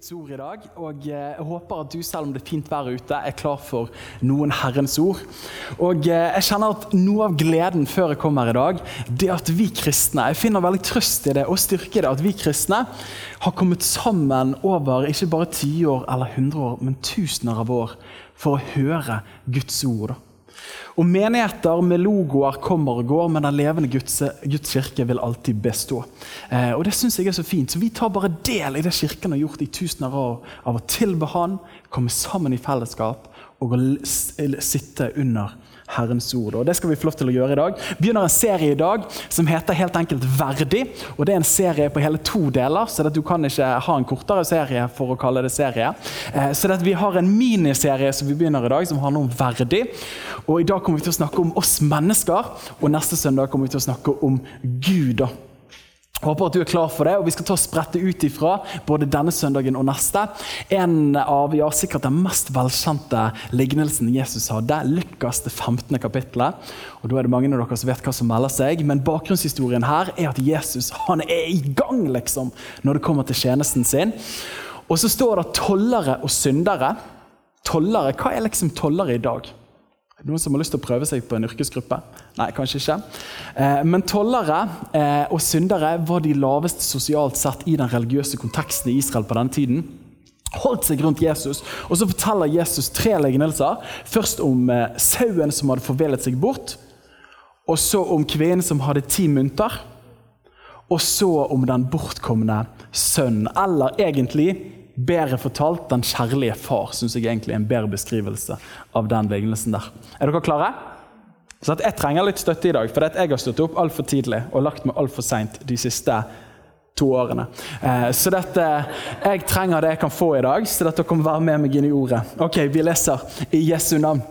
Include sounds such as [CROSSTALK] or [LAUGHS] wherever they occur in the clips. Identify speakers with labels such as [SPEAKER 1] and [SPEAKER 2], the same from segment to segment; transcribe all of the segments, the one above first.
[SPEAKER 1] Guds ord i dag. og eh, Jeg håper at du, selv om det er fint vær ute, er klar for noen Herrens ord. Og eh, jeg kjenner at Noe av gleden før jeg kommer i dag, det at vi kristne Jeg finner veldig trøst i det og styrke i det at vi kristne har kommet sammen over ikke bare tiår eller hundre år, men tusener av år for å høre Guds ord. da. Og Menigheter med logoer kommer og går, men den levende Guds, Guds kirke vil alltid bestå. Eh, og Det syns jeg er så fint. Så Vi tar bare del i det Kirken har gjort i tusener av år, av å tilbe Han, komme sammen i fellesskap og å sitte under Herrens ord. Og Det skal vi få lov til å gjøre i dag. Vi begynner en serie i dag som heter helt enkelt Verdig. og Det er en serie på hele to deler, så du kan ikke ha en kortere serie for å kalle det serie. Eh, Så vi har en miniserie som vi begynner i dag, som handler om verdig. Og I dag kommer vi til å snakke om oss mennesker, og neste søndag kommer vi til å snakke om Gud. da. Håper at du er klar for det, og Vi skal ta og sprette ut ifra både denne søndagen og neste. En av ja, sikkert den mest velkjente lignelsen Jesus hadde, Lukas det 15. kapittelet. Og Da er det mange av dere som vet hva som melder seg, men bakgrunnshistorien her er at Jesus han er i gang liksom, når det kommer til tjenesten sin. Og så står det tollere og syndere. Tollere, Hva er liksom tollere i dag? Noen som har lyst til å prøve seg på en yrkesgruppe? Nei, kanskje ikke. Eh, Men tollere eh, og syndere var de laveste sosialt sett i den religiøse konteksten i Israel på denne tiden. Holdt seg rundt Jesus, og så forteller Jesus tre lignelser. Først om eh, sauen som hadde forvillet seg bort, og så om kvinnen som hadde ti mynter, og så om den bortkomne sønnen. Eller egentlig, bedre fortalt, den kjærlige far. Syns jeg egentlig er en bedre beskrivelse av den lignelsen der. Er dere klare? Så at jeg trenger litt støtte i dag, for jeg har stått opp altfor tidlig og lagt meg altfor seint de siste to årene. Eh, Så dette, jeg trenger det jeg kan få i dag, så dere kan være med meg inn i ordet. Ok, Vi leser i Jesu navn.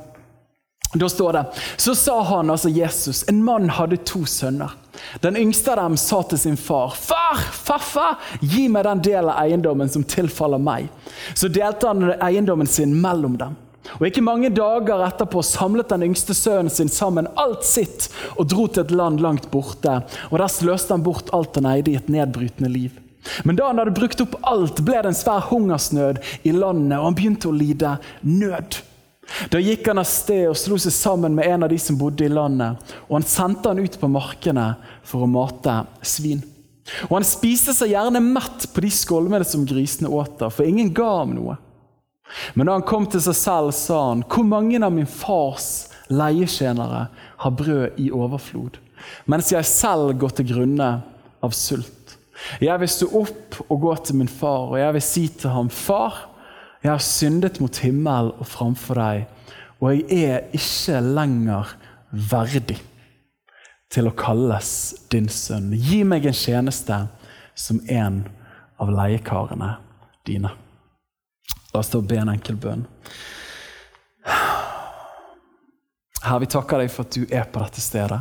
[SPEAKER 1] Da står det Så sa han, altså Jesus, en mann hadde to sønner. Den yngste av dem sa til sin far, Far, farfar, gi meg den delen av eiendommen som tilfaller meg. Så delte han eiendommen sin mellom dem. Og Ikke mange dager etterpå samlet den yngste sønnen sin sammen alt sitt og dro til et land langt borte. Og Der sløste han bort alt han eide i et nedbrytende liv. Men da han hadde brukt opp alt, ble det en svær hungersnød i landet, og han begynte å lide nød. Da gikk han av sted og slo seg sammen med en av de som bodde i landet, og han sendte han ut på markene for å mate svin. Og han spiste seg gjerne mett på de skolmene som grisene åt av, for ingen ga ham noe. Men da han kom til seg selv, sa han, hvor mange av min fars leietjenere har brød i overflod, mens jeg selv går til grunne av sult. Jeg vil stå opp og gå til min far, og jeg vil si til ham, far, jeg har syndet mot himmel og framfor deg, og jeg er ikke lenger verdig til å kalles din sønn. Gi meg en tjeneste som en av leiekarene dine. La oss da be en enkel bønn. Herre, vi takker deg for at du er på dette stedet.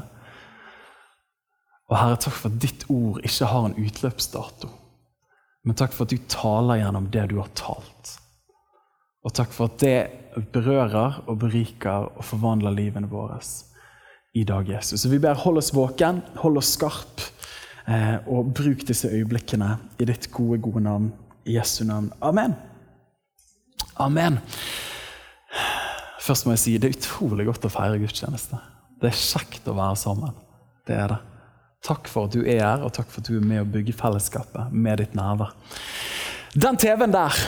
[SPEAKER 1] Og Herre, takk for at ditt ord ikke har en utløpsdato. Men takk for at du taler gjennom det du har talt. Og takk for at det berører og beriker og forvandler livene våre i dag, Jesus. Så vi ber hold oss våken, hold oss skarp, eh, og bruk disse øyeblikkene i ditt gode, gode navn. I Jesu navn. Amen. Amen. Først må jeg si det er utrolig godt å feire gudstjeneste. Det er kjekt å være sammen. Det er det. Takk for at du er her, og takk for at du er med å bygge fellesskapet med ditt nærvær. Den TV-en der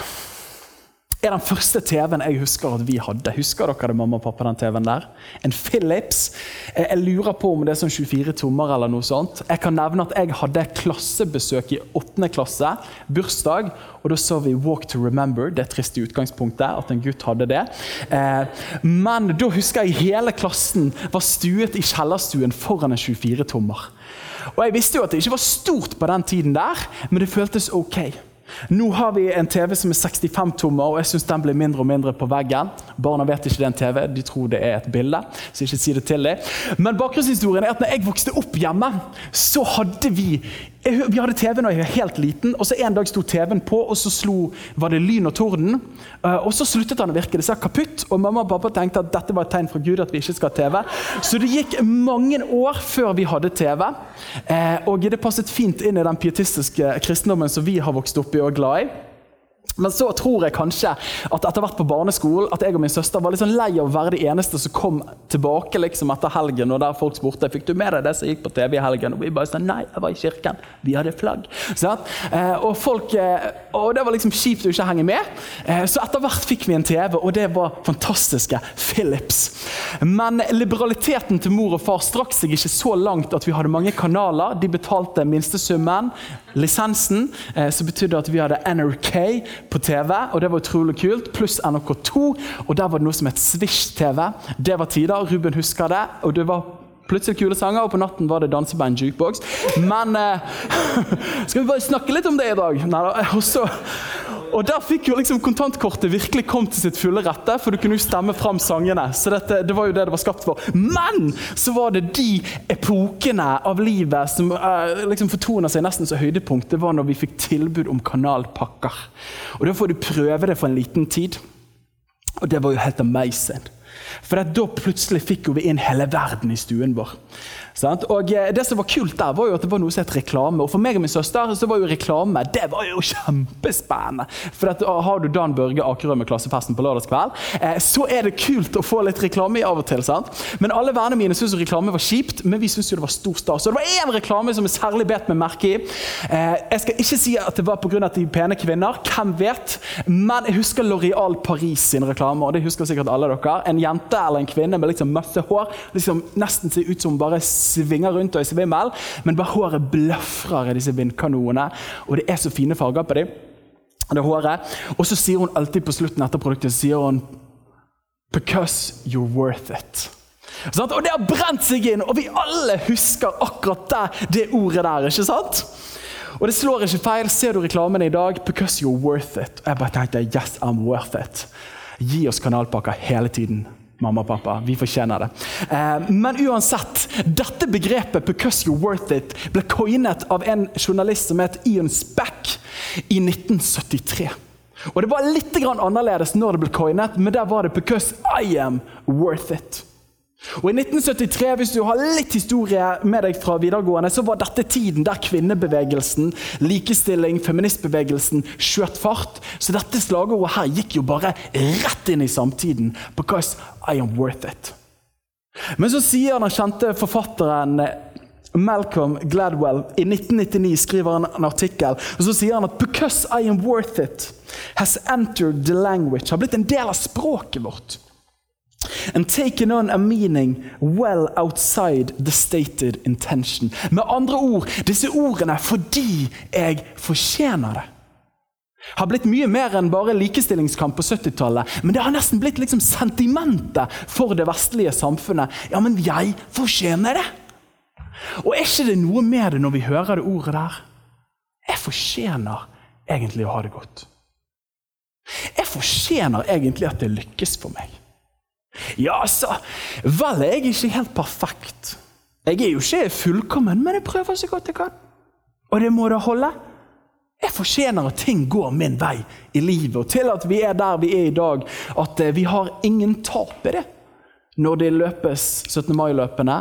[SPEAKER 1] er den første TV-en jeg husker at vi hadde. Husker dere det, mamma og pappa, den TV-en der? En Philips. Eh, Jeg lurer på om det er sånn 24 tommer eller noe sånt. Jeg kan nevne at jeg hadde klassebesøk i 8. klasse, bursdag, og da så vi Walk to Remember. Det trist i utgangspunktet at en gutt hadde det. Eh, Men da husker jeg hele klassen var stuet i kjellerstuen foran en 24-tommer. Og jeg visste jo at det ikke var stort på den tiden der, men det føltes ok. Nå har vi en TV som er 65 tommer, og jeg syns den blir mindre og mindre på veggen. Barna vet ikke det er en TV, de tror det er et bilde. så ikke si det til dem. Men bakgrunnshistorien er at når jeg vokste opp hjemme, så hadde vi vi hadde TV da jeg var helt liten, og så en dag sto TV-en på, og så slo, var det lyn og torden. Eh, og så sluttet han å virke. Det sa kaputt, og mamma og pappa tenkte at dette var et tegn fra Gud at vi ikke skal ha TV. Så det gikk mange år før vi hadde TV. Eh, og det passet fint inn i den pietistiske kristendommen som vi har vokst opp i og er glad i. Men så tror jeg kanskje at etter hvert på barneskolen at jeg og min søster var litt sånn lei av å være de eneste som kom tilbake liksom etter helgen. og der folk spurte fikk du med deg det som gikk på TV i helgen. Og vi bare sa nei, jeg var i kirken. Vi hadde flagg. Eh, og, folk, eh, og det var liksom kjipt å ikke henge med. Eh, så etter hvert fikk vi en TV, og det var fantastiske Philips. Men liberaliteten til mor og far strakk seg ikke så langt at vi hadde mange kanaler. De betalte minstesummen, lisensen, eh, som betydde at vi hadde NRK på TV, og det var utrolig kult. Pluss NRK2, og der var det noe som het Swish-TV. Det var tider. Ruben husker det. og det var plutselig kule sanger, og på natten var det danseband jukebox. Men eh, [LAUGHS] Skal vi bare snakke litt om det i dag? Nei, da. [LAUGHS] og så og Der fikk jo liksom kontantkortet virkelig kommet til sitt fulle rette, for du kunne jo stemme fram sangene. Så dette, det var jo det det var skapt for. Men så var det de epokene av livet som uh, liksom fortoner seg nesten som høydepunkt. Det var når vi fikk tilbud om kanalpakker. Og Da får du prøve det for en liten tid. Og det var jo helt amazing. For da plutselig fikk vi inn hele verden i stuen vår. Og eh, Det som var kult der, var jo at det var noe som het reklame. Og For meg og min søster så var jo reklame det var jo [LAUGHS] kjempespennende. For at, Har du Dan Børge Akerø med klassefesten på lørdagskveld, eh, så er det kult å få litt reklame i av og til. sant? Men alle vennene mine syntes reklame var kjipt, men vi syntes jo det var stor stas. Så det var én reklame som er særlig bet meg merke i. Eh, jeg skal ikke si at det var pga. de pene kvinner, hvem vet? Men jeg husker Loreal Paris sin reklame, og det husker sikkert alle dere. En jente eller en kvinne med liksom masse hår, liksom nesten ser ut som bare svinger rundt og er svimmel, men bare håret blafrer i disse vindkanonene. Og det er så fine farger på dem. Det håret. Og så sier hun alltid på slutten etter produktet sier hun, Because you're worth it. Sånn? Og det har brent seg inn, og vi alle husker akkurat det, det ordet der. ikke sant? Og det slår ikke feil. Ser du reklamen i dag? Because you're worth it. Og jeg bare tenkte yes, I'm worth it. Gi oss kanalpakker hele tiden mamma og pappa. Vi fortjener det. Eh, men uansett, dette begrepet 'because you're worth it' ble coinet av en journalist som het Ian Speck i 1973. Og Det var litt annerledes når det ble coinet, men der var det 'because I am worth it'. Og I 1973 hvis du har litt historie med deg fra videregående, så var dette tiden der kvinnebevegelsen, likestilling, feministbevegelsen skjøt fart. Så dette slagordet her gikk jo bare rett inn i samtiden. Because I am worth it. Men så sier den kjente forfatteren Malcolm Gladwell i 1999 skriver han en artikkel og så sier han at 'because I am worth it' has entered the language, har blitt en del av språket vårt. And taken on a meaning well outside the stated intention. Med andre ord, disse ordene 'fordi jeg fortjener det' har blitt mye mer enn bare likestillingskamp på 70-tallet. Men det har nesten blitt liksom sentimentet for det vestlige samfunnet. Ja, men jeg fortjener det! Og er ikke det noe med det når vi hører det ordet der? Jeg fortjener egentlig å ha det godt. Jeg fortjener egentlig at det lykkes for meg. Ja, altså Vel, jeg er ikke helt perfekt. Jeg er jo ikke fullkommen, men jeg prøver så godt jeg kan. Og det må da holde. Jeg fortjener at ting går min vei i livet, og til at vi er der vi er i dag, at eh, vi har ingen tap i det. Når det løpes 17. mai-løpene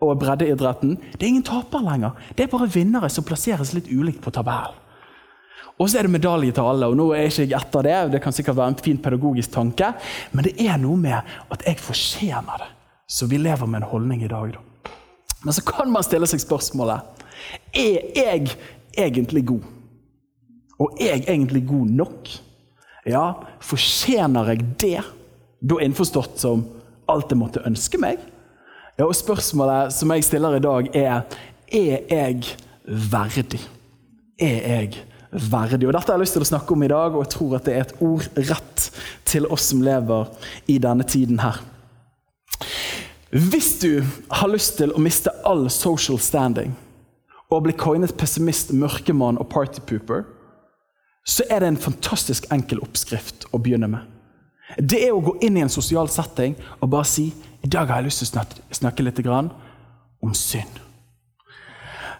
[SPEAKER 1] og breddeidretten. Det er ingen taper lenger. Det er bare vinnere som plasseres litt ulikt på tabellen. Og så er det medalje til alle. og nå er ikke jeg etter Det det kan sikkert være en fin pedagogisk tanke, men det er noe med at jeg fortjener det. Så vi lever med en holdning i dag. Da. Men så kan man stille seg spørsmålet er jeg egentlig god. Og er jeg egentlig god nok? Ja, fortjener jeg det? Da innforstått som alt jeg måtte ønske meg? Ja, og Spørsmålet som jeg stiller i dag, er er jeg verdig. Er jeg verdig? Verdig. Og Dette har jeg lyst til å snakke om i dag, og jeg tror at det er et ord rett til oss som lever i denne tiden her. Hvis du har lyst til å miste all social standing og bli coinet pessimist, mørkemann og partypooper, så er det en fantastisk enkel oppskrift å begynne med. Det er å gå inn i en sosial setting og bare si i dag har jeg lyst til å snakke, litt om synd.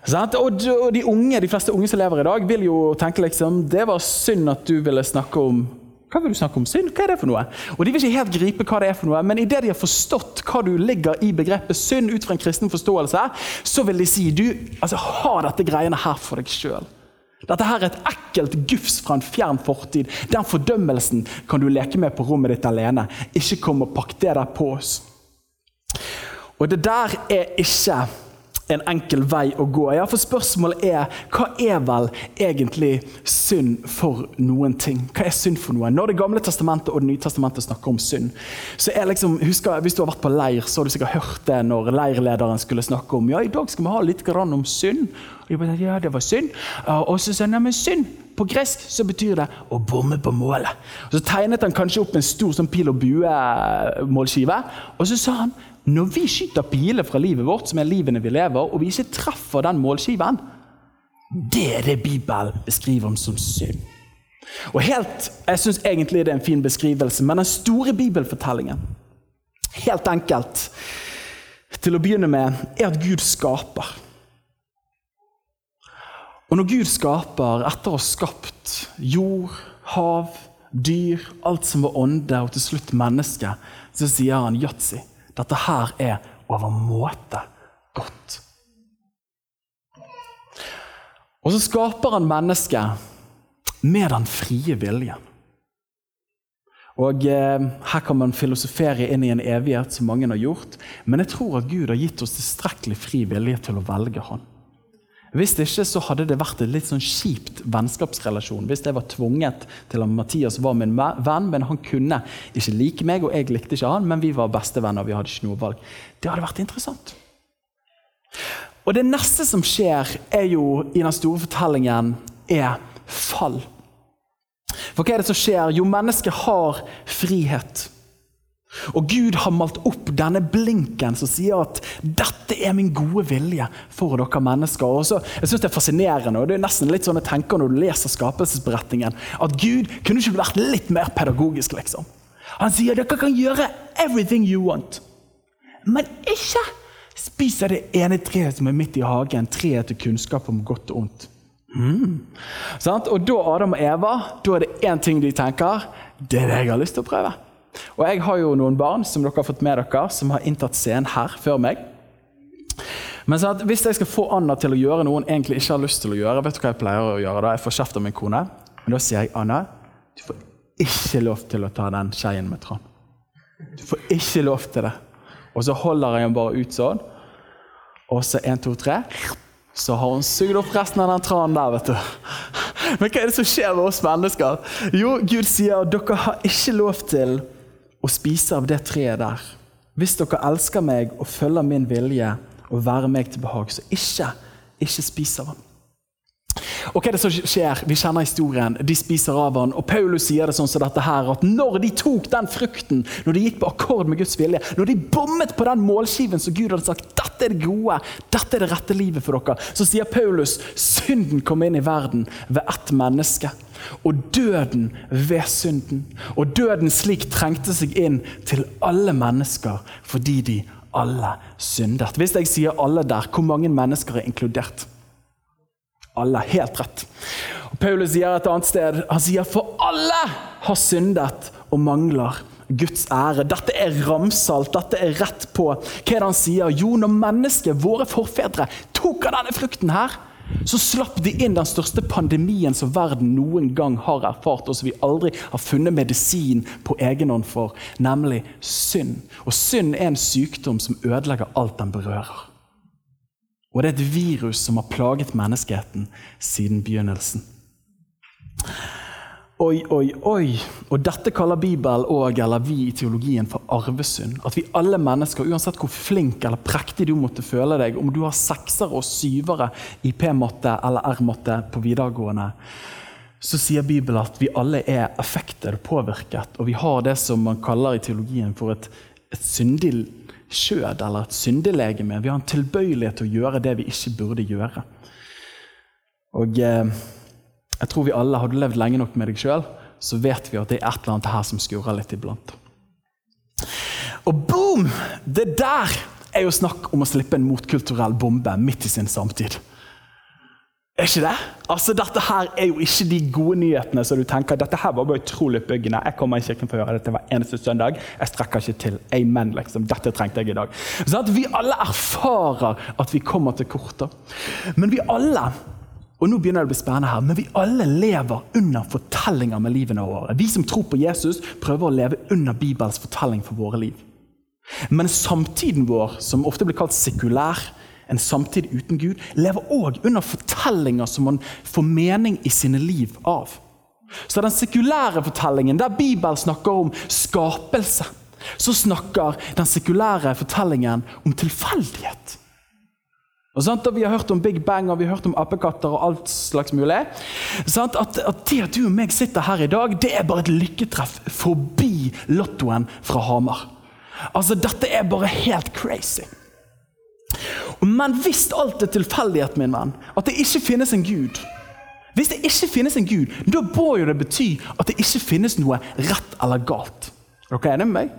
[SPEAKER 1] Og de unge, de fleste unge som lever i dag, vil jo tenke liksom det var synd at du ville snakke om hva vil du snakke om synd? Hva er det for noe? Og De vil ikke helt gripe hva det er for noe, men idet de har forstått hva du ligger i begrepet synd ut fra en kristen forståelse, så vil de si du altså, ha dette greiene her for deg sjøl. Dette her er et ekkelt gufs fra en fjern fortid. Den fordømmelsen kan du leke med på rommet ditt alene. Ikke kom og pakk det der på oss. Og det der er ikke en enkel vei å gå. Ja, For spørsmålet er hva er vel egentlig synd for noen ting? Hva er synd for noen? Når Det gamle testamentet og Det nye testamentet snakker om synd, så er liksom, husker, Hvis du har vært på leir, så har du sikkert hørt det når leirlederen skulle snakke om ja, i dag skal vi ha litt om synd. Og de bare, ja, det var synd. Og så sa han synd på gresk så betyr det å bomme på målet. Og Så tegnet han kanskje opp en stor sånn pil og bue-målskive. Og så sa han når vi skyter piler fra livet vårt, som er livene vi lever, og vi ikke treffer den målskiven, det er det Bibelen beskriver om som synd. Og helt, Jeg syns egentlig det er en fin beskrivelse, men den store bibelfortellingen, helt enkelt, til å begynne med, er at Gud skaper. Og når Gud skaper, etter å ha skapt jord, hav, dyr, alt som var ånde, og til slutt menneske, så sier han yatzy. Dette her er overmåte godt. Og så skaper han mennesket med den frie viljen. Og eh, Her kan man filosofere inn i en evighet, som mange har gjort. Men jeg tror at Gud har gitt oss tilstrekkelig fri vilje til å velge Han. Hvis det ikke så hadde det vært et litt sånn kjipt vennskapsrelasjon. Hvis jeg var tvunget til at Mathias var min venn, men han kunne ikke like meg, og jeg likte ikke han, men vi var bestevenner. vi hadde ikke noe valg. Det hadde vært interessant. Og Det neste som skjer er jo, i den store fortellingen, er fall. For hva er det som skjer? Jo, mennesket har frihet. Og Gud har malt opp denne blinken som sier at 'dette er min gode vilje for dere mennesker'. Og så, jeg synes Det er fascinerende, og det er nesten litt sånn jeg tenker når du leser skapelsesberetningen, at Gud kunne ikke vært litt mer pedagogisk. liksom. Han sier dere kan gjøre 'everything you want', men ikke spise det ene treet som er midt i hagen, treet til kunnskap om godt og ondt. Mm. Og da Adam og Eva, da er det én ting de tenker. Det er det jeg har lyst til å prøve. Og Jeg har jo noen barn som dere har fått med dere, som har inntatt scenen her før meg. Men sånn Hvis jeg skal få Anna til å gjøre noe hun egentlig ikke har lyst til å gjøre, vet du hva jeg pleier å gjøre da? Jeg får kjeft av min kone. Men da sier jeg Anna, du får ikke lov til å ta den skeien med Trond. Du får ikke lov til det. Og så holder jeg henne bare ut sånn. Og så én, to, tre. Så har hun sugd opp resten av den tranen der, vet du. Men hva er det som skjer med oss mennesker? Jo, Gud sier at dere har ikke lov til og spise av det treet der. Hvis dere elsker meg og følger min vilje og være meg til behag, så ikke, ikke spis av han. Og hva er det som skjer? Vi kjenner historien. De spiser av han. Og Paulus sier det sånn som dette her, at når de tok den frukten, når de gikk på akkord med Guds vilje, når de bommet på den målskiven som Gud hadde sagt dette er det gode, dette er det rette livet for dere, så sier Paulus synden kom inn i verden ved ett menneske. Og døden ved synden. Og døden slik trengte seg inn til alle mennesker fordi de alle syndet. Hvis jeg sier alle der, hvor mange mennesker er inkludert? alle. Helt rett. Og Paulus sier et annet sted han sier for alle har syndet og mangler Guds ære. Dette er ramsalt, dette er rett på. Hva er det han sier? Jo, når mennesket, våre forfedre, tok av denne frukten her, så slapp de inn den største pandemien som verden noen gang har erfart, og som vi aldri har funnet medisin på egen hånd for, nemlig synd. Og synd er en sykdom som ødelegger alt den berører. Og det er et virus som har plaget menneskeheten siden begynnelsen. Oi, oi, oi. Og dette kaller Bibelen og, eller vi i teologien for arvesynd. At vi alle mennesker, uansett hvor flink eller prektig du måtte føle deg, om du har seksere og syvere i P-matte eller R-matte på videregående, så sier Bibelen at vi alle er affektet og påvirket. Og vi har det som man kaller i teologien for et, et syndig skjød eller et syndelegeme. Vi har en tilbøyelighet til å gjøre det vi ikke burde gjøre. Og eh, Jeg tror vi alle hadde levd lenge nok med deg sjøl, så vet vi at det er et eller annet her som skurrer litt iblant. Og boom! Det der er jo snakk om å slippe en motkulturell bombe midt i sin samtid. Er ikke det? Altså, Dette her er jo ikke de gode nyhetene som du tenker dette her var bare utrolig byggende. Jeg kommer i kirken for å gjøre dette hver eneste søndag. Jeg strekker ikke til. Amen. liksom. Dette trengte jeg i dag. Sånn at Vi alle erfarer at vi kommer til korter. Men vi alle og nå begynner det å bli spennende her, men vi alle lever under fortellinger med livene våre. Vi som tror på Jesus, prøver å leve under Bibels fortelling for våre liv. Men samtiden vår, som ofte blir kalt sekulær, en samtid uten Gud, lever òg under fortellinger som man får mening i sine liv av. Så den sekulære fortellingen, der Bibelen snakker om skapelse, så snakker den sekulære fortellingen om tilfeldighet. Og sant? Vi har hørt om Big Bang og vi har hørt om apekatter og alt slags mulig. At, at det at du og meg sitter her i dag, det er bare et lykketreff forbi lottoen fra Hamar. Altså, Dette er bare helt crazy. Men hvis alt er tilfeldighet, min venn, at det ikke finnes en Gud Hvis det ikke finnes en Gud, da bør jo det bety at det ikke finnes noe rett eller galt. Er dere enige med meg?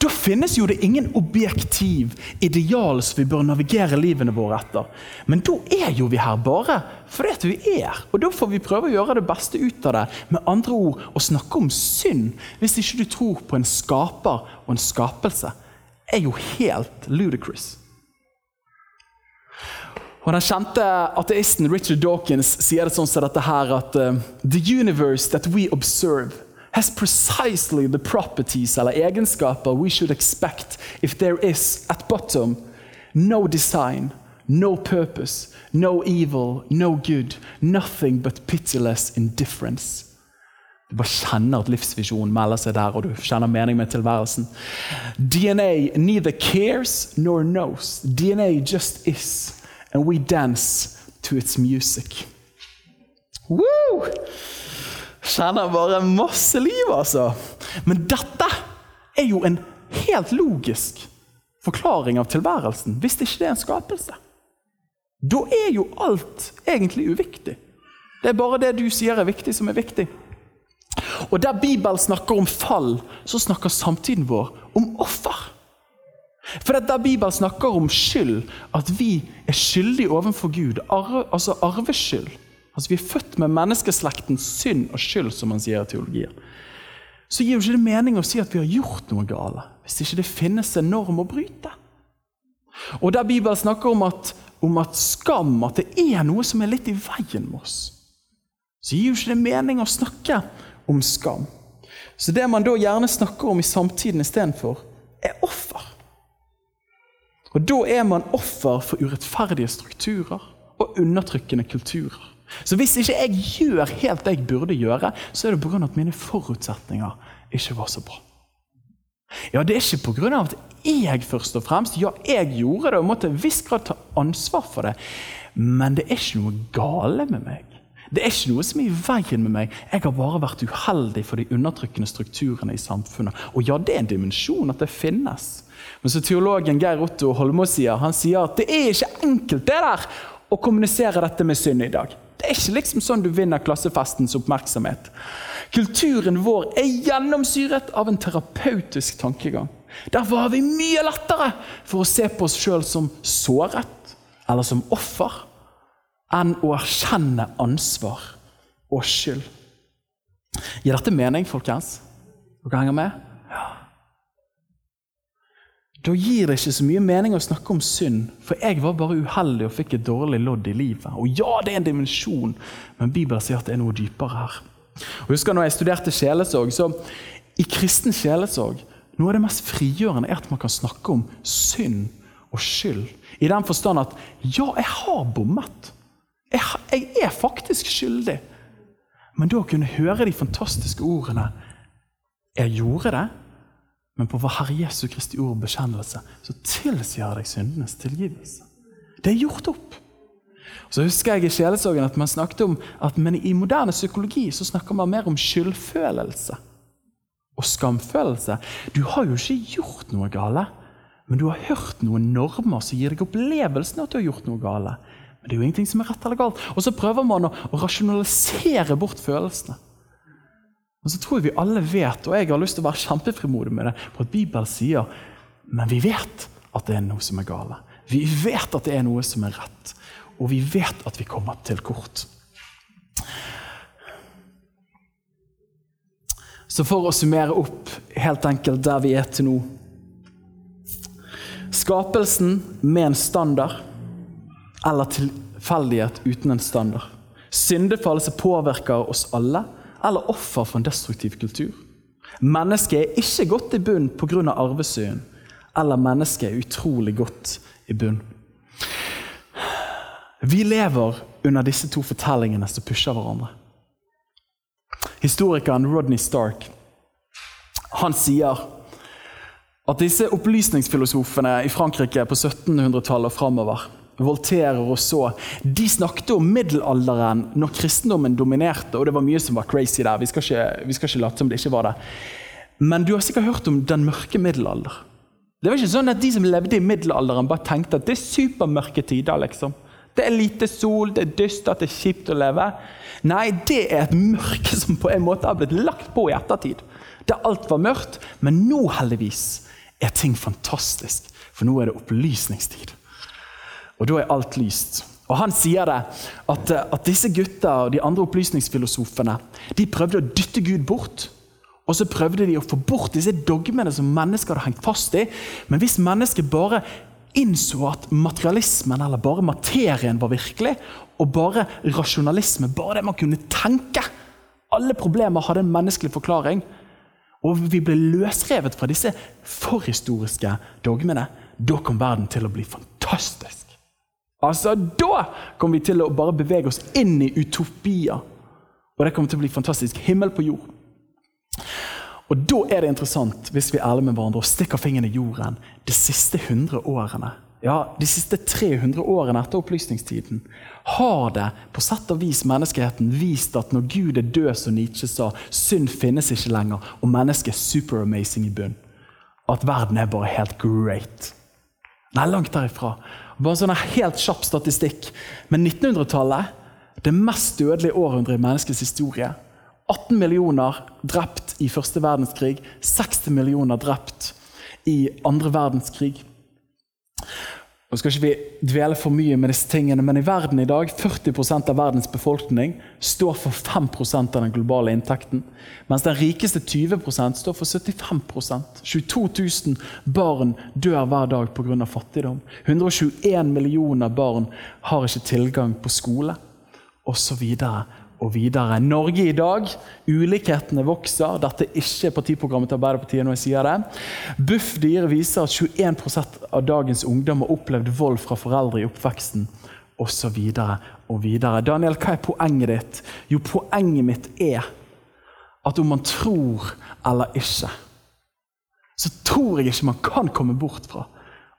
[SPEAKER 1] Da finnes jo det ingen objektiv ideal som vi bør navigere livene våre etter. Men da er jo vi her bare fordi at vi er. Og da får vi prøve å gjøre det beste ut av det. Med andre ord å snakke om synd, hvis ikke du tror på en skaper og en skapelse, er jo helt ludicrous. Og Den kjente ateisten Richard Dawkins sier det sånn som dette her at uh, The universe that we observe has precisely the properties eller egenskaper we should expect if there is at bottom no design, no purpose, no evil, no good, nothing but pitiless indifference. Du bare kjenner at livsvisjonen melder seg der, og du kjenner mening med tilværelsen. DNA neither cares nor knows. DNA just is and we dance to its music. Woo! Kjenner bare masse liv, altså. Men dette er jo en helt logisk forklaring av tilværelsen, hvis det ikke er en skapelse. Da er jo alt egentlig uviktig. Det er bare det du sier er viktig, som er viktig. Og Der Bibelen snakker om fall, så snakker samtiden vår om offer. For der Bibelen snakker om skyld, at vi er skyldige overfor Gud, arve, altså arveskyld Altså Vi er født med menneskeslektens synd og skyld, som man sier i teologien. Så gir jo ikke det mening å si at vi har gjort noe gale, hvis ikke det finnes en norm å bryte. Og der Bibelen snakker om at, om at skam, at det er noe som er litt i veien med oss, så gir jo ikke det mening å snakke om skam. Så det man da gjerne snakker om i samtiden istedenfor, er offer. Og Da er man offer for urettferdige strukturer og undertrykkende kulturer. Så hvis ikke jeg gjør helt det jeg burde gjøre, så er det pga. at mine forutsetninger ikke var så bra. Ja, Det er ikke pga. at jeg først og fremst Ja, jeg gjorde det og måtte en viss grad ta ansvar for det. Men det er ikke noe gale med meg. Det er ikke noe som er i veien med meg. Jeg har bare vært uheldig for de undertrykkende strukturene i samfunnet. Og ja, det er en dimensjon at det finnes. Men så teologen Geir Otto Holmås sier, han sier at det er ikke enkelt det der å kommunisere dette med synd i dag. Det er ikke liksom sånn du vinner klassefestens oppmerksomhet. Kulturen vår er gjennomsyret av en terapeutisk tankegang. Derfor har vi mye lettere for å se på oss sjøl som såret eller som offer, enn å erkjenne ansvar og skyld. Gir dette mening, folkens? Dere henger med? Da gir det ikke så mye mening å snakke om synd, for jeg var bare uheldig og fikk et dårlig lodd i livet. Og ja, det er en dimensjon, men Bibelen sier at det er noe dypere her. Og husker når jeg studerte sjelesorg, så i kristen sjelesorg Noe av det mest frigjørende er at man kan snakke om synd og skyld. I den forstand at ja, jeg har bommet. Jeg, jeg er faktisk skyldig. Men da å kunne høre de fantastiske ordene 'Jeg gjorde det', men på vår Herre Jesu Kristi ord og bekjennelse så tilsier deg syndenes tilgivelse. Det er gjort opp. Så husker jeg i sjelesorgen at man snakket om at men i moderne psykologi så snakker man mer om skyldfølelse og skamfølelse. Du har jo ikke gjort noe gale, men du har hørt noen normer som gir deg opplevelsen av at du har gjort noe gale. Men det er jo ingenting som er rett eller galt. Og så prøver man å, å rasjonalisere bort følelsene. Og så tror jeg vi alle vet, og jeg har lyst til å være kjempefrimodig med det, på at Bibelen sier men vi vet at det er noe som er gale. Vi vet at det er noe som er rett. Og vi vet at vi kommer til kort. Så for å summere opp helt enkelt der vi er til nå Skapelsen med en standard eller tilfeldighet uten en standard. Syndefall som påvirker oss alle, eller offer for en destruktiv kultur. Mennesket er ikke godt i bunn pga. arvesyn, eller mennesket er utrolig godt i bunn. Vi lever under disse to fortellingene som pusher hverandre. Historikeren Rodney Stark han sier at disse opplysningsfilosofene i Frankrike på 1700-tallet og framover, Voltaire og så, de snakket om middelalderen når kristendommen dominerte. og Det var mye som var crazy der. Vi skal ikke, vi skal ikke late som det ikke var det. Men du har sikkert hørt om den mørke middelalder. Det var ikke sånn at De som levde i middelalderen, bare tenkte at det er supermørke tider. liksom. Det er lite sol, det er dystert, det er kjipt å leve. Nei, det er et mørke som på en måte har blitt lagt på i ettertid. Der alt var mørkt, men nå heldigvis er ting fantastisk. For nå er det opplysningstid. Og da er alt lyst. Og Han sier det, at, at disse gutta og de andre opplysningsfilosofene de prøvde å dytte Gud bort. Og så prøvde de å få bort disse dogmene som mennesker hadde hengt fast i. Men hvis mennesket bare innså at materialismen eller bare materien var virkelig, og bare rasjonalisme, bare det man kunne tenke Alle problemer hadde en menneskelig forklaring. Og vi ble løsrevet fra disse forhistoriske dogmene. Da kom verden til å bli fantastisk. Altså, Da kommer vi til å bare bevege oss inn i utopia. Og det kommer til å bli fantastisk. Himmel på jord. Og Da er det interessant hvis vi er ærlige med hverandre og stikker fingeren i jorden de siste 100 årene. Ja, De siste 300 årene etter opplysningstiden har det på sett og vis menneskeheten vist at når Gud er død, som Nietzsche sa, synd finnes ikke lenger, og mennesket er super-amazing i bunn. At verden er bare helt great. Nei, langt derifra. Bare sånn helt kjapp statistikk. Men 1900-tallet, det mest dødelige århundret i menneskets historie 18 millioner drept i første verdenskrig, 60 millioner drept i andre verdenskrig. Nå skal ikke vi dvele for mye med disse tingene, men i verden i dag 40% av verdens befolkning står for 5% av den globale inntekten. Mens den rikeste 20% står for 75% 22 000 barn dør hver dag pga. fattigdom. 121 millioner barn har ikke tilgang på skole, osv og videre. Norge i dag, ulikhetene vokser. Dette er ikke partiprogrammet til Arbeiderpartiet. når jeg sier det. Bufdir viser at 21% av dagens ungdom har opplevd vold fra foreldre i oppveksten Og så videre og videre. Daniel, hva er poenget ditt? Jo, poenget mitt er at om man tror eller ikke, så tror jeg ikke man kan komme bort fra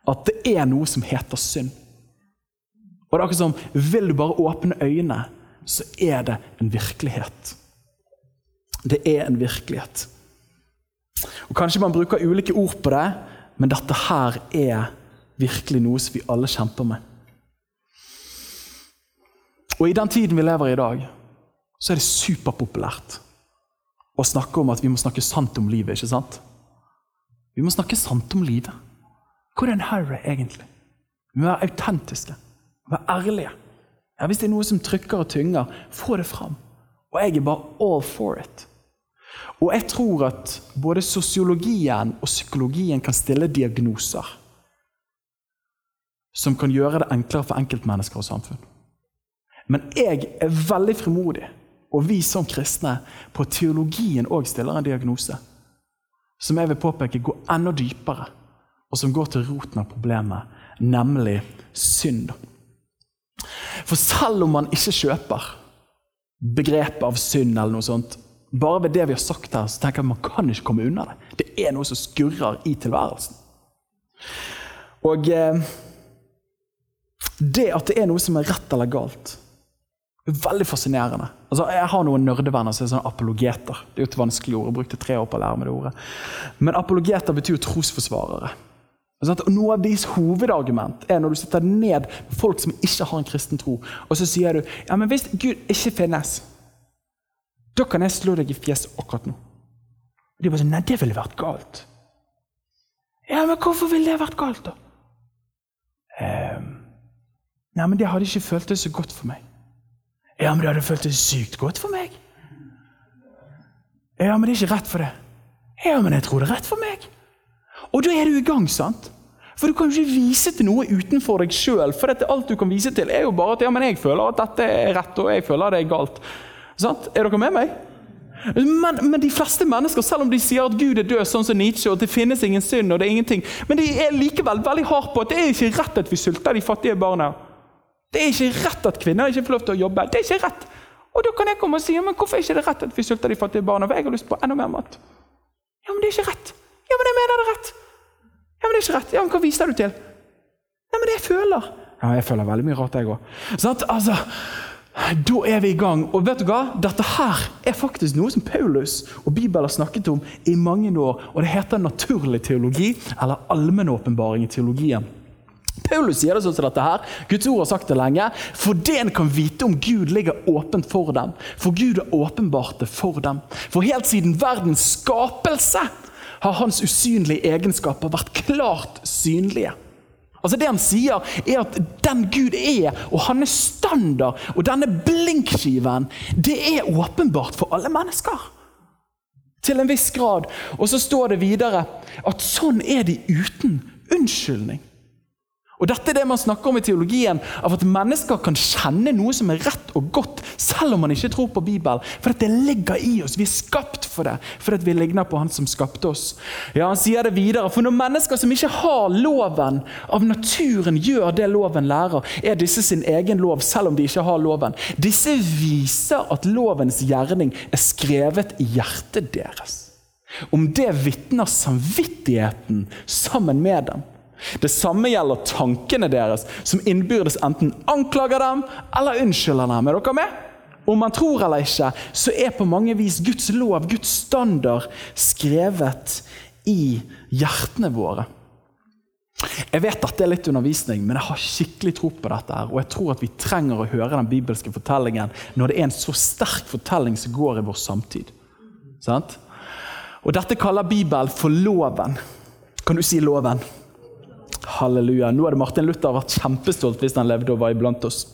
[SPEAKER 1] at det er noe som heter synd. Og det er akkurat som, Vil du bare åpne øynene så er det en virkelighet. Det er en virkelighet. Og Kanskje man bruker ulike ord på det, men dette her er virkelig noe som vi alle kjemper med. Og I den tiden vi lever i i dag, så er det superpopulært å snakke om at vi må snakke sant om livet. ikke sant? Vi må snakke sant om livet. Hvordan er det egentlig? Vi må være autentiske, være ærlige. Ja, hvis det er noe som trykker og tynger, få det fram. Og jeg er bare all for it. Og jeg tror at både sosiologien og psykologien kan stille diagnoser som kan gjøre det enklere for enkeltmennesker og samfunn. Men jeg er veldig frimodig, og vi som kristne, på at teologien òg stiller en diagnose som jeg vil påpeke går enda dypere, og som går til roten av problemet, nemlig synd. For selv om man ikke kjøper begrepet av synd, eller noe sånt, bare ved det vi har sagt her, så tenker jeg at man kan ikke komme unna det. Det er noe som skurrer i tilværelsen. Og eh, det at det er noe som er rett eller galt, er veldig fascinerende. Altså, jeg har noen nerdevenner som er sånne apologeter. Det er jo et vanskelig ord. Jeg brukte tre år på å lære meg det ordet. Men apologeter betyr jo trosforsvarere. Og Noe av deres hovedargument er når du sitter ned med folk som ikke har en kristen tro, og så sier du ja, men hvis Gud ikke finnes, da kan jeg slå deg i fjeset akkurat nå. Og de bare sånn Nei, det ville vært galt. Ja, men hvorfor ville det vært galt, da? Eh, nei, men det hadde ikke føltes så godt for meg. Ja, men det hadde føltes sykt godt for meg. Ja, men det er ikke rett for det. Ja, men jeg tror det er rett for meg. Og da er du i gang, sant? For du kan jo ikke vise til noe utenfor deg sjøl. For dette, alt du kan vise til, er jo bare at ja, men jeg føler at dette er rett, og jeg føler at det er galt. Sant? Er dere med meg? Men, men, de fleste mennesker, selv om de sier at Gud er død, sånn som Nietzsche, og at det finnes ingen synd, og det er ingenting, men de er likevel veldig harde på at det er ikke rett at vi sulter de fattige barna. Det er ikke rett at kvinner ikke får lov til å jobbe. Det er ikke rett. Og da kan jeg komme og si men hvorfor er ikke det rett at vi sulter de fattige barna? For jeg har lyst på enda mer mat. Ja, men det er ikke rett. Ja, men jeg mener det er rett. Ja, men det er ikke rett. Ja, men Hva viser du til? Nei, men det jeg føler. Ja, jeg føler veldig mye rart, jeg òg. Sånn, altså, da er vi i gang. Og vet du hva? Dette her er faktisk noe som Paulus og Bibelen har snakket om i mange år. Og det heter naturlig teologi, eller allmennåpenbaring i teologien. Paulus sier det sånn som dette her. Guds ord har sagt det lenge. For det en kan vite om Gud, ligger åpent for dem. For Gud har åpenbart det for dem. For helt siden verdens skapelse har hans usynlige egenskaper vært klart synlige. Altså Det han sier, er at den Gud er, og han er standard, og denne blinkskiven, det er åpenbart for alle mennesker. Til en viss grad. Og så står det videre at sånn er de uten unnskyldning. Og Dette er det man snakker om i teologien, av at mennesker kan kjenne noe som er rett og godt, selv om man ikke tror på Bibelen. For det ligger i oss. Vi er skapt for det, fordi vi ligner på Han som skapte oss. Ja, Han sier det videre, for når mennesker som ikke har loven, av naturen gjør det loven lærer, er disse sin egen lov, selv om de ikke har loven. Disse viser at lovens gjerning er skrevet i hjertet deres. Om det vitner samvittigheten sammen med dem. Det samme gjelder tankene deres, som innbyrdes enten anklager dem eller unnskylder dem. Er dere med? Om man tror eller ikke, så er på mange vis Guds lov, Guds standard, skrevet i hjertene våre. Jeg vet at det er litt undervisning, men jeg har skikkelig tro på dette. her, Og jeg tror at vi trenger å høre den bibelske fortellingen når det er en så sterk fortelling som går i vår samtid. Sant? Og Dette kaller Bibelen for loven. Kan du si loven? Halleluja. Nå hadde Martin Luther vært kjempestolt hvis han levde og var iblant oss.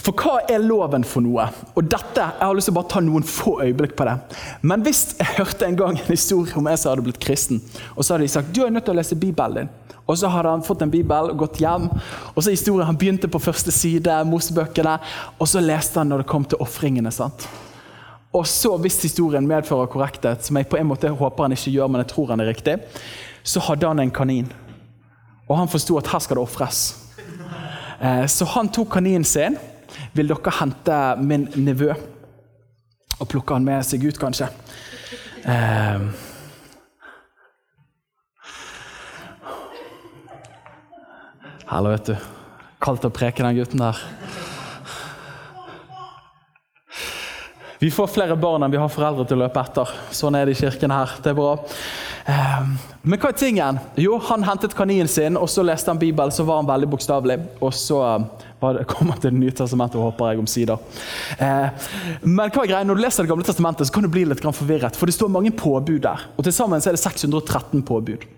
[SPEAKER 1] For hva er loven for noe? Og dette, Jeg har lyst til å bare ta noen få øyeblikk på det. Men hvis jeg hørte en gang en historie om en som hadde blitt kristen, og så hadde de sagt du er nødt til å lese Bibelen din. Og så hadde han fått en bibel og gått hjem. og så historien, Han begynte på første side, Mosebøkene, og så leste han når det kom til ofringene. sant? Og så, hvis historien medfører korrekthet, som jeg på en måte håper han ikke gjør, men jeg tror han er riktig, så hadde han en kanin. Og han forsto at her skal det ofres. Eh, så han tok kaninen sin. Vil dere hente min nevø? Og plukke han med seg ut, kanskje? Eh, vet du. Kaldt å preke den gutten der. Vi får flere barn enn vi har foreldre til å løpe etter. Sånn er det i kirken her. Det er bra. Ehm, men hva er tingen? Jo, Han hentet kaninen sin, og så leste han Bibelen. Så var han veldig bokstavelig. Og så [LAUGHS] kommer kom han til Det nye testamentet, håper jeg, omsider. Eh, men hva er greia? når du leser Det gamle testamentet, så kan du bli litt forvirret. For det står mange påbud der. Og til sammen er det 613 påbud.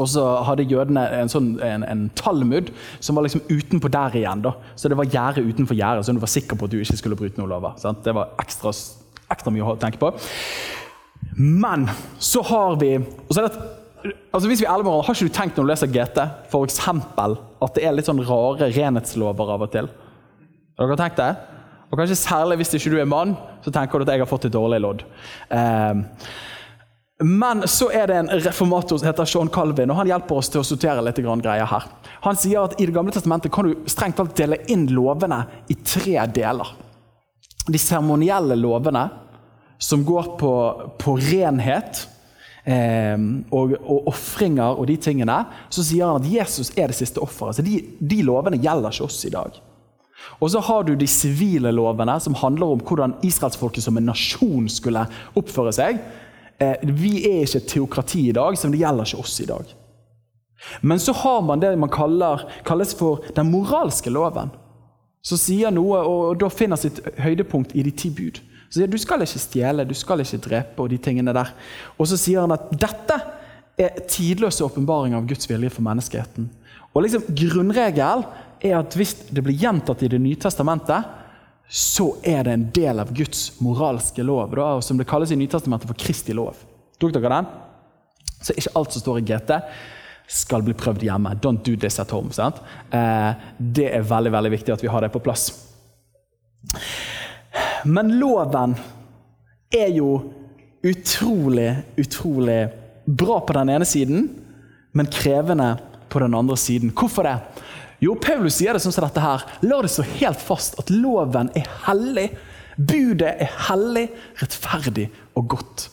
[SPEAKER 1] Og så hadde jødene en, sånn, en, en talmud som var liksom utenpå der igjen. da. Så det var gjerde utenfor gjerdet, så du var sikker på at du ikke skulle bryte noen lover. Sant? Det var ekstra, ekstra mye å tenke på. Men så har vi så det, altså Hvis vi er ærlige Har ikke du tenkt når du leser GT eksempel, at det er litt sånn rare renhetslover av og til? Har dere tenkt det? Og kanskje Særlig hvis ikke du er mann, så tenker du at jeg har fått et dårlig lodd. Eh, men så er det en reformator som heter Sean Calvin, og han hjelper oss til å sortere litt greier her. Han sier at i Det gamle testamentet kan du strengt tatt dele inn lovene i tre deler. De seremonielle lovene, som går på, på renhet eh, og, og ofringer og de tingene, så sier han at Jesus er det siste offeret. Så de, de lovene gjelder ikke oss i dag. Og så har du de sivile lovene, som handler om hvordan israelsfolket som en nasjon skulle oppføre seg. Eh, vi er ikke et teokrati i dag, så det gjelder ikke oss i dag. Men så har man det man kaller, kalles for den moralske loven. Som sier noe, og da finner sitt høydepunkt i de ti bud. Så sier Du skal ikke stjele, du skal ikke drepe og de tingene der. Og så sier han at dette er tidløse åpenbaring av Guds vilje for menneskeheten. Og liksom Grunnregel er at hvis det blir gjentatt i Det nye testamentet, så er det en del av Guds moralske lov, da, som det kalles i Nytestamentet for Kristi lov. Tok dere den? Så ikke alt som står i GT, skal bli prøvd hjemme. Don't do this at home. sant? Eh, det er veldig veldig viktig at vi har det på plass. Men loven er jo utrolig, utrolig bra på den ene siden, men krevende på den andre siden. Hvorfor det? Jo, Paulus sier det sånn som dette her. La det så helt fast at loven er hellig. Budet er hellig, rettferdig og godt.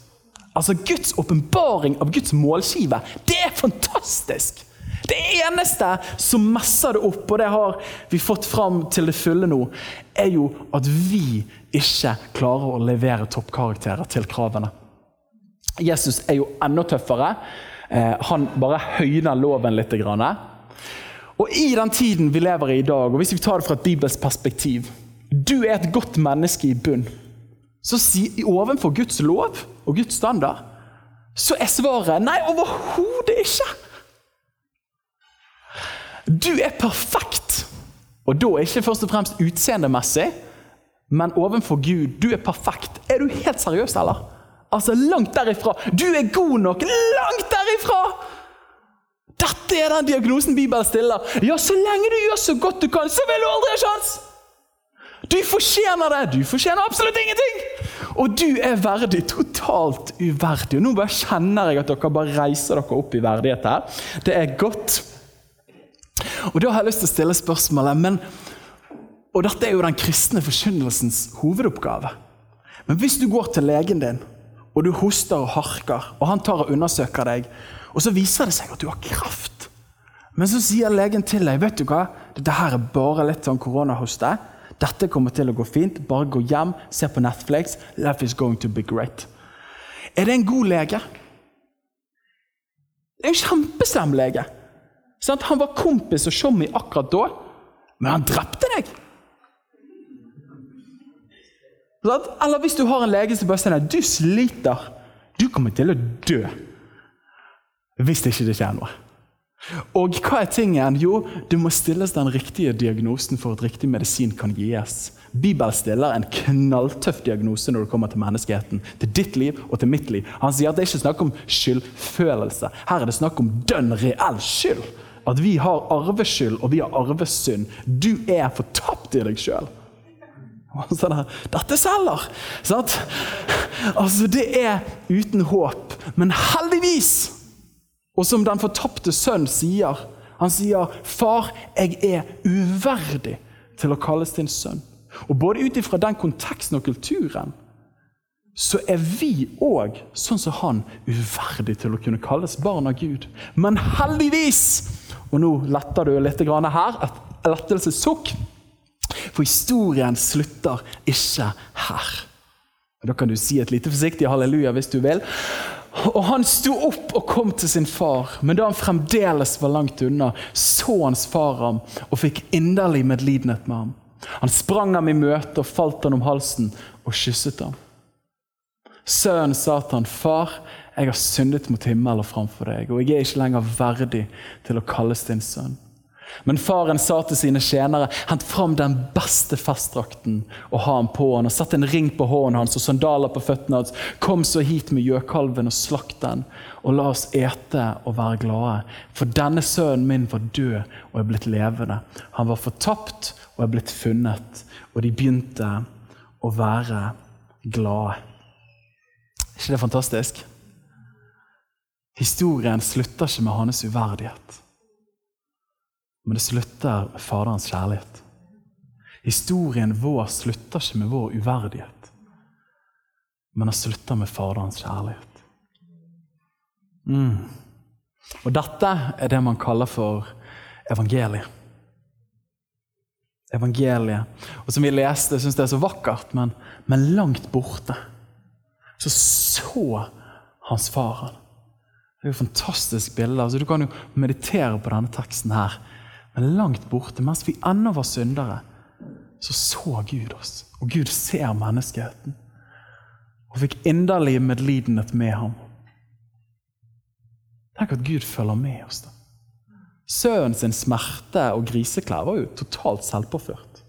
[SPEAKER 1] Altså Guds åpenbaring av Guds målskive, det er fantastisk! Det eneste som messer det opp, og det har vi fått fram til det fulle nå, er jo at vi ikke klarer å levere toppkarakterer til kravene. Jesus er jo enda tøffere. Eh, han bare høyner loven litt. Og I den tiden vi lever i i dag, og hvis vi tar det fra et bibelsk perspektiv Du er et godt menneske i bunn. Så si, Ovenfor Guds lov og Guds standard så er svaret nei, overhodet ikke. Du er perfekt. Og da ikke først og fremst utseendemessig, men ovenfor Gud. Du er perfekt. Er du helt seriøs, eller? Altså, langt derifra. Du er god nok. Langt derifra! Dette er den diagnosen Bibelen stiller. Ja, så lenge du gjør så godt du kan, så vil du aldri ha sjans! Du fortjener det! Du fortjener absolutt ingenting! Og du er verdig. Totalt uverdig. Og Nå bare kjenner jeg at dere bare reiser dere opp i verdighet her. Det er godt. Og Da har jeg lyst til å stille spørsmålet men, Og dette er jo den kristne forkynnelsens hovedoppgave. Men hvis du går til legen din og du hoster og harker, og han tar og undersøker deg, og så viser det seg at du har kraft. Men så sier legen til deg vet du hva, dette her er bare litt sånn koronahoste. Dette kommer til å gå fint. Bare gå hjem, se på Netflix. Life is going to be great. Er det en god lege? En kjempeslem lege. Han var kompis og showmy akkurat da, men han drepte deg. Eller hvis du har en lege som bare sier du sliter, du kommer til å dø hvis det ikke skjer noe. Og hva er tingen? Jo, det må stilles den riktige diagnosen for at riktig medisin kan gis. Bibelen stiller en knalltøff diagnose når det kommer til menneskeheten. Til ditt liv og til mitt liv. Han sier at det er ikke snakk om skyldfølelse. Her er det snakk om dønn reell skyld. At vi har arveskyld, og vi har arvesynd. Du er fortapt i deg sjøl. Sånn Dette selger! Sant? Altså, det er uten håp. Men heldigvis! Og som den fortapte sønn sier Han sier, 'Far, jeg er uverdig til å kalles din sønn'. Og Både ut ifra den konteksten og kulturen så er vi òg, sånn som han, uverdig til å kunne kalles barn av Gud. Men heldigvis! Og nå letter du litt her. Et lettelsessukk. For historien slutter ikke her. Da kan du si et lite forsiktig halleluja hvis du vil. Og Han sto opp og kom til sin far, men da han fremdeles var langt unna, så hans far ham og fikk inderlig medlidenhet med ham. Han sprang ham i møte og falt han om halsen og kysset ham. Sønnen sa til han, 'Far, jeg har syndet mot himmelen og framfor deg,' 'og jeg er ikke lenger verdig til å kalles din sønn.' Men faren sa til sine tjenere, hent fram den beste festdrakten og ha ham på han, og sett en ring på hånden hans og sandaler på føttene hans. Kom så hit med gjøkalven og slakt den, og la oss ete og være glade. For denne sønnen min var død og er blitt levende. Han var fortapt og er blitt funnet. Og de begynte å være glade. Er ikke det fantastisk? Historien slutter ikke med hans uverdighet. Men det slutter med Faderens kjærlighet. Historien vår slutter ikke med vår uverdighet, men den slutter med Faderens kjærlighet. Mm. Og dette er det man kaller for evangeliet. Evangeliet. Og som vi leste, syns det er så vakkert, men, men langt borte så så hans far han. Det er jo et fantastisk bilde. Altså, du kan jo meditere på denne teksten her. Men langt borte, mens vi ennå var syndere, så så Gud oss. Og Gud ser menneskeheten. Og fikk inderlig medlidenhet med ham. Tenk at Gud følger med oss. da. Sønnen sin smerte og griseklær var jo totalt selvpåført.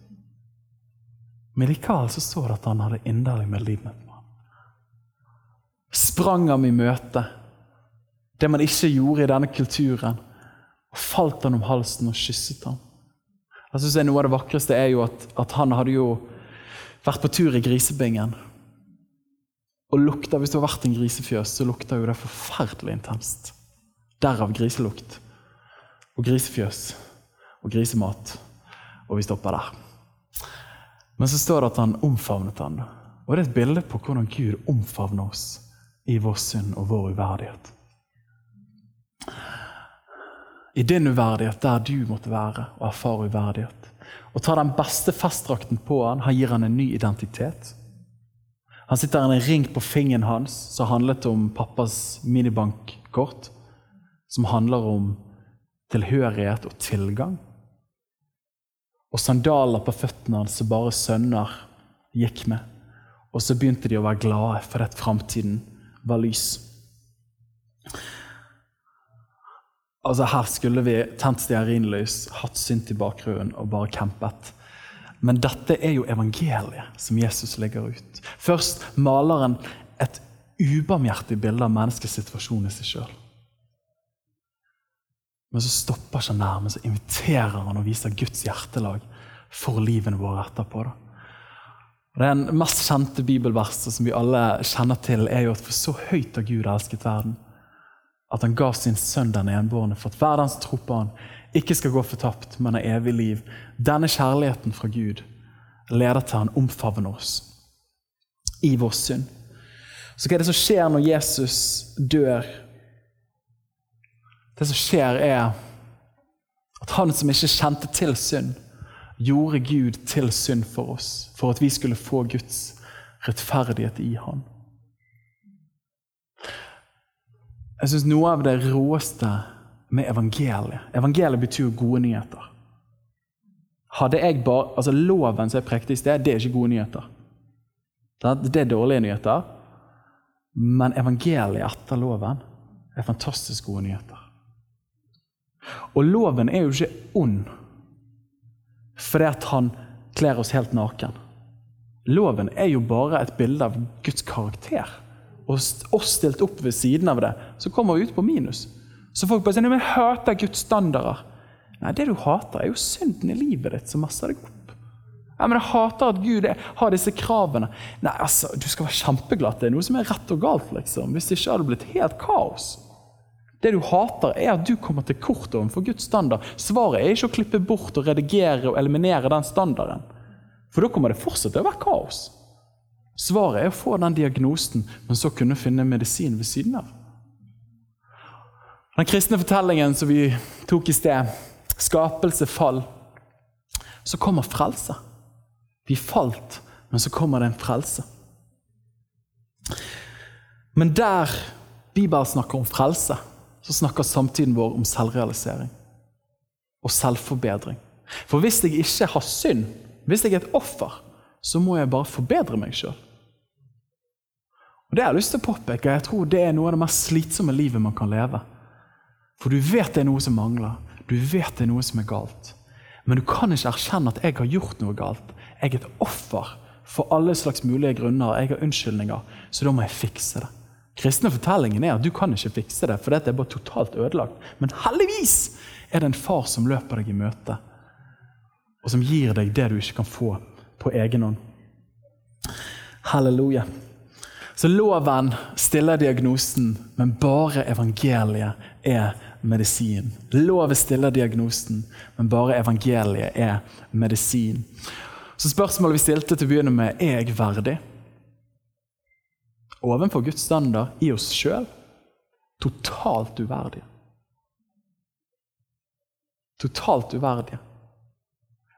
[SPEAKER 1] Men likevel så så det at han hadde inderlig medlidenhet med ham. Sprang ham i møte, det man ikke gjorde i denne kulturen, og falt han om halsen og kysset ham. Jeg synes Noe av det vakreste er jo at, at han hadde jo vært på tur i grisebingen. Og lukta, Hvis du har vært i en grisefjøs, så lukter jo det forferdelig intenst. Derav griselukt. Og grisefjøs og grisemat. Og vi stopper der. Men så står det at han omfavnet han. Og det er et bilde på hvordan Gud omfavner oss i vår synd og vår uverdighet i din uverdighet, der du måtte være og erfare uverdighet. Og tar den beste festdrakten på han, han gir han en ny identitet. Han sitter en ring på fingeren hans som handlet om pappas minibankkort. Som handler om tilhørighet og tilgang. Og sandaler på føttene hans som bare sønner gikk med. Og så begynte de å være glade for at framtiden var lys. Altså Her skulle vi tent stearinlys, hatt synt i bakgrunnen og bare campet. Men dette er jo evangeliet som Jesus legger ut. Først maler han et ubarmhjertig bilde av menneskets situasjon i seg sjøl. Men så stopper han der, men så inviterer han og viser Guds hjertelag for livene våre etterpå. Da. Er Den mest kjente bibelverset som vi alle kjenner til, er jo at for så høyt har Gud elsket verden at han ga sin sønn den enbårne, for at hver den som tror på han, ikke skal gå fortapt, men har evig liv. Denne kjærligheten fra Gud leder til han omfavner oss i vår synd. Så hva er det som skjer når Jesus dør? Det som skjer, er at han som ikke kjente til synd, gjorde Gud til synd for oss, for at vi skulle få Guds rettferdighet i han. Jeg syns noe av det råeste med evangeliet Evangeliet betyr gode nyheter. Hadde jeg bare, altså Loven som jeg prekte i sted, det er ikke gode nyheter. Det er dårlige nyheter. Men evangeliet etter loven er fantastisk gode nyheter. Og loven er jo ikke ond fordi at han kler oss helt naken. Loven er jo bare et bilde av Guds karakter og oss stilt opp ved siden av det, så kommer vi ut på minus. Så folk bare sier men de hater Guds standarder. Nei, det du hater, er jo synden i livet ditt som masser deg opp. Ja, men Jeg hater at Gud har disse kravene. Nei, altså, Du skal være kjempeglad det er noe som er rett og galt. liksom. Hvis ikke hadde det blitt helt kaos. Det du hater, er at du kommer til kort overfor Guds standard. Svaret er ikke å klippe bort og redigere og eliminere den standarden. For da kommer det fortsatt til å være kaos. Svaret er å få den diagnosen, men så kunne finne medisin ved siden av. Den kristne fortellingen som vi tok i sted, skapelse, fall, så kommer frelse. Vi falt, men så kommer det en frelse. Men der Bibelen snakker om frelse, så snakker samtiden vår om selvrealisering og selvforbedring. For hvis jeg ikke har synd, hvis jeg er et offer, så må jeg bare forbedre meg sjøl. Og Det jeg har lyst til å påpeke, jeg tror det er noe av det mest slitsomme livet man kan leve. For du vet det er noe som mangler, du vet det er noe som er galt. Men du kan ikke erkjenne at jeg har gjort noe galt. Jeg er et offer for alle slags mulige grunner. Jeg har unnskyldninger, så da må jeg fikse det. Kristne fortellingen er at du kan ikke fikse det, for dette er bare totalt ødelagt. Men heldigvis er det en far som løper deg i møte, og som gir deg det du ikke kan få på egen hånd. Halleluja. Så loven stiller diagnosen, men bare evangeliet er medisin. Loven stiller diagnosen, men bare evangeliet er medisin. Så spørsmålet vi stilte til å begynne med, er jeg verdig? Ovenfor Guds standard i oss sjøl totalt uverdige. Totalt uverdige.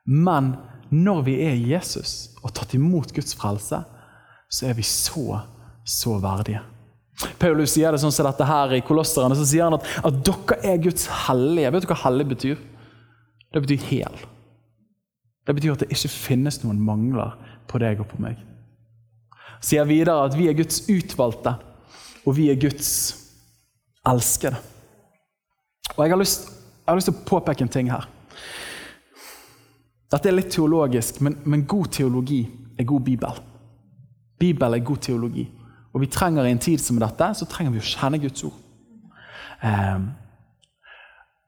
[SPEAKER 1] Men når vi er Jesus og tatt imot Guds frelse, så er vi så så verdige. Paulus sier det sånn som dette her i Kolosserne, så sier han at, at dere er Guds hellige. Vet du hva hellig betyr? Det betyr hel. Det betyr at det ikke finnes noen mangler på deg og på meg. Sier videre at vi er Guds utvalgte, og vi er Guds elskede. Og Jeg har lyst, jeg har lyst til å påpeke en ting her. Dette er litt teologisk, men, men god teologi er god bibel. Bibel er god teologi. Og vi trenger i en tid som dette, så trenger vi å kjenne Guds ord. Eh,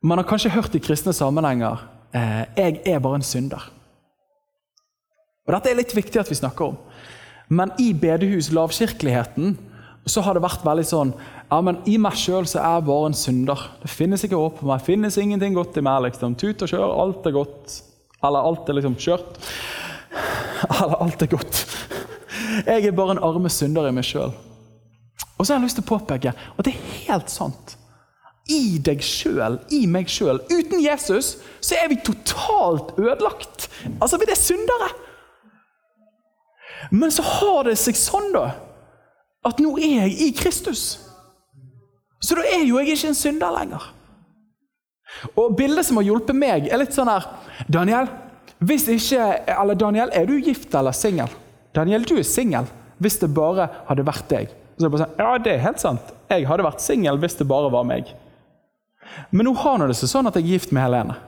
[SPEAKER 1] man har kanskje hørt i kristne sammenhenger eh, 'jeg er bare en synder'. Og Dette er litt viktig at vi snakker om. Men i bedehus, lavkirkeligheten, så har det vært veldig sånn ja, men I meg sjøl er jeg bare en synder. Det finnes ikke håp for meg. Det finnes ingenting godt i meg. liksom. Tut og kjør, alt er godt. Eller alt er liksom kjørt. Eller alt er godt. Jeg er bare en arme synder i meg sjøl. Og så har jeg lyst til å påpeke at det er helt sant. I deg sjøl, i meg sjøl. Uten Jesus så er vi totalt ødelagt. Altså, vi er syndere. Men så har det seg sånn, da, at nå er jeg i Kristus. Så da er jo jeg ikke en synder lenger. Og Bildet som har hjulpet meg, er litt sånn her Daniel, hvis ikke, eller Daniel, er du gift eller singel? Daniel, du er singel hvis det bare hadde vært deg. Så er det bare sånn, ja, det er helt sant. Jeg hadde vært singel hvis det bare var meg. Men nå har det seg sånn at jeg er gift med Helene.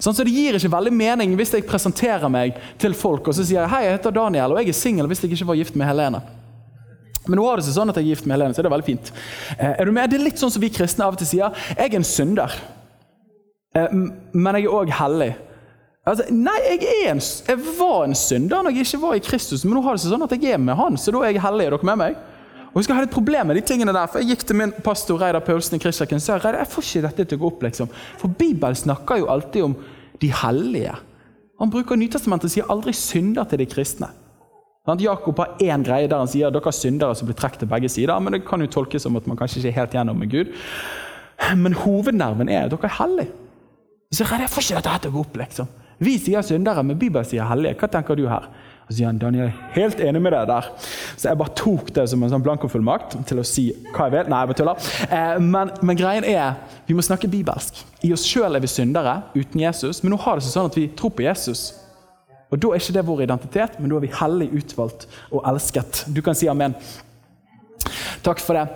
[SPEAKER 1] Sånn, så Det gir ikke veldig mening hvis jeg presenterer meg til folk og så sier jeg, hei, jeg heter Daniel og jeg er singel hvis jeg ikke var gift med Helene. Men nå har det seg sånn at jeg er gift med Helene, så det er veldig fint. Eh, er du med? Det er litt sånn som vi kristne av og til sier. Jeg er en synder, eh, men jeg er òg hellig. Altså, nei, jeg, en, jeg, var en synder når jeg ikke var i Kristus, men nå har det seg sånn at jeg er med Han, så da er jeg hellig. Er dere med meg? Og Jeg skal ha et problem med de tingene der, for jeg gikk til min pastor Reidar Paulsen i Kristkirken og sa Reidar, jeg får ikke dette til å gå opp. liksom. For Bibelen snakker jo alltid om de hellige. Han bruker Nytestamentet og sier aldri synder til de kristne. Jakob har én greie der han sier dere er syndere som blir trukket til begge sider. Men det kan jo tolkes som at man kanskje ikke er helt gjennom med Gud. Men hovednerven er at dere er hellige. Så Reidar, jeg får ikke dette til å gå opp, liksom. Vi sier syndere, men Bibelen sier hellige. Hva tenker du her? Og så sier han Daniel, helt enig med deg der. Så jeg bare tok det som en sånn blankofullmakt til å si hva jeg vet. Nei, jeg bare tuller. Eh, men, men, greien er, vi må snakke bibelsk. I oss sjøl er vi syndere uten Jesus, men nå har det seg sånn at vi tror på Jesus. Og Da er ikke det vår identitet, men da er vi hellig utvalgt og elsket. Du kan si amen. Takk for det.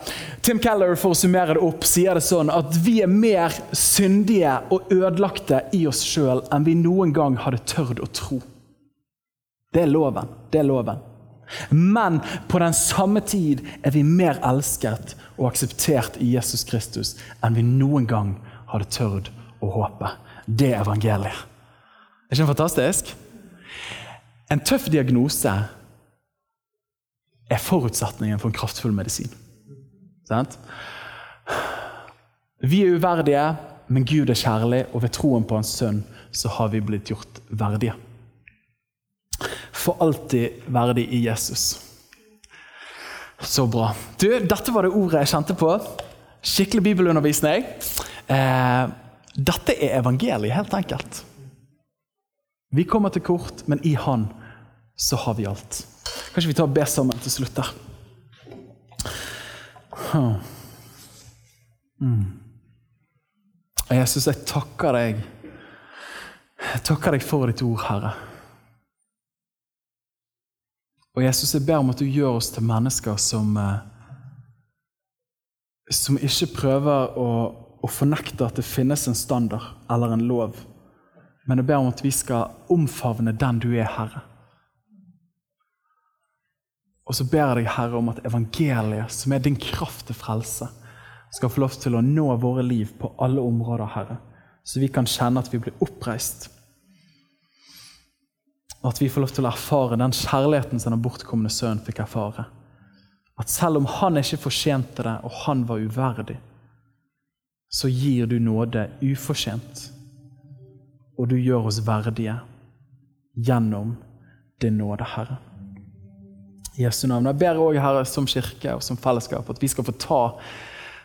[SPEAKER 1] Tim Keller for å summere det opp, sier det sånn at vi er mer syndige og ødelagte i oss sjøl enn vi noen gang hadde tørt å tro. Det er loven. Det er loven. Men på den samme tid er vi mer elsket og akseptert i Jesus Kristus enn vi noen gang hadde tørt å håpe. Det er evangeliet. Er ikke det fantastisk? En tøff diagnose er forutsetningen for en kraftfull medisin. Sant? Vi er uverdige, men Gud er kjærlig, og ved troen på Hans sønn så har vi blitt gjort verdige. For alltid verdig i Jesus. Så bra. Du, Dette var det ordet jeg kjente på. Skikkelig bibelundervisning. Eh, dette er evangeliet, helt enkelt. Vi kommer til kort, men i Han så har vi alt. Kanskje vi tar og ber sammen til slutt der. Mm. Jesus, jeg takker deg. Jeg takker deg for ditt ord, Herre. Og Jesus, jeg ber om at du gjør oss til mennesker som, eh, som ikke prøver å, å fornekte at det finnes en standard eller en lov, men jeg ber om at vi skal omfavne den du er, Herre. Og så ber jeg deg, Herre, om at evangeliet, som er din kraft til frelse, skal få lov til å nå våre liv på alle områder, Herre, så vi kan kjenne at vi blir oppreist. Og at vi får lov til å erfare den kjærligheten som den bortkomne sønnen fikk erfare. At selv om han ikke fortjente det, og han var uverdig, så gir du nåde ufortjent. Og du gjør oss verdige gjennom din nåde, Herre. Jesu navn. Jeg ber òg, Herre, som kirke og som fellesskap, at vi skal få ta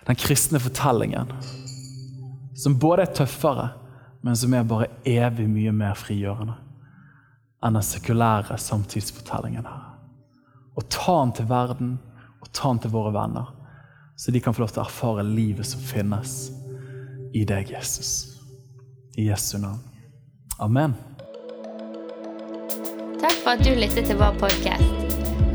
[SPEAKER 1] den kristne fortellingen, som både er tøffere, men som er bare evig mye mer frigjørende enn den sekulære samtidsfortellingen. Herre. Og ta den til verden, og ta den til våre venner. så de kan få lov til å erfare livet som finnes i deg, Jesus. I Jesu navn. Amen.
[SPEAKER 2] Takk for at du lyttet til vår podkast.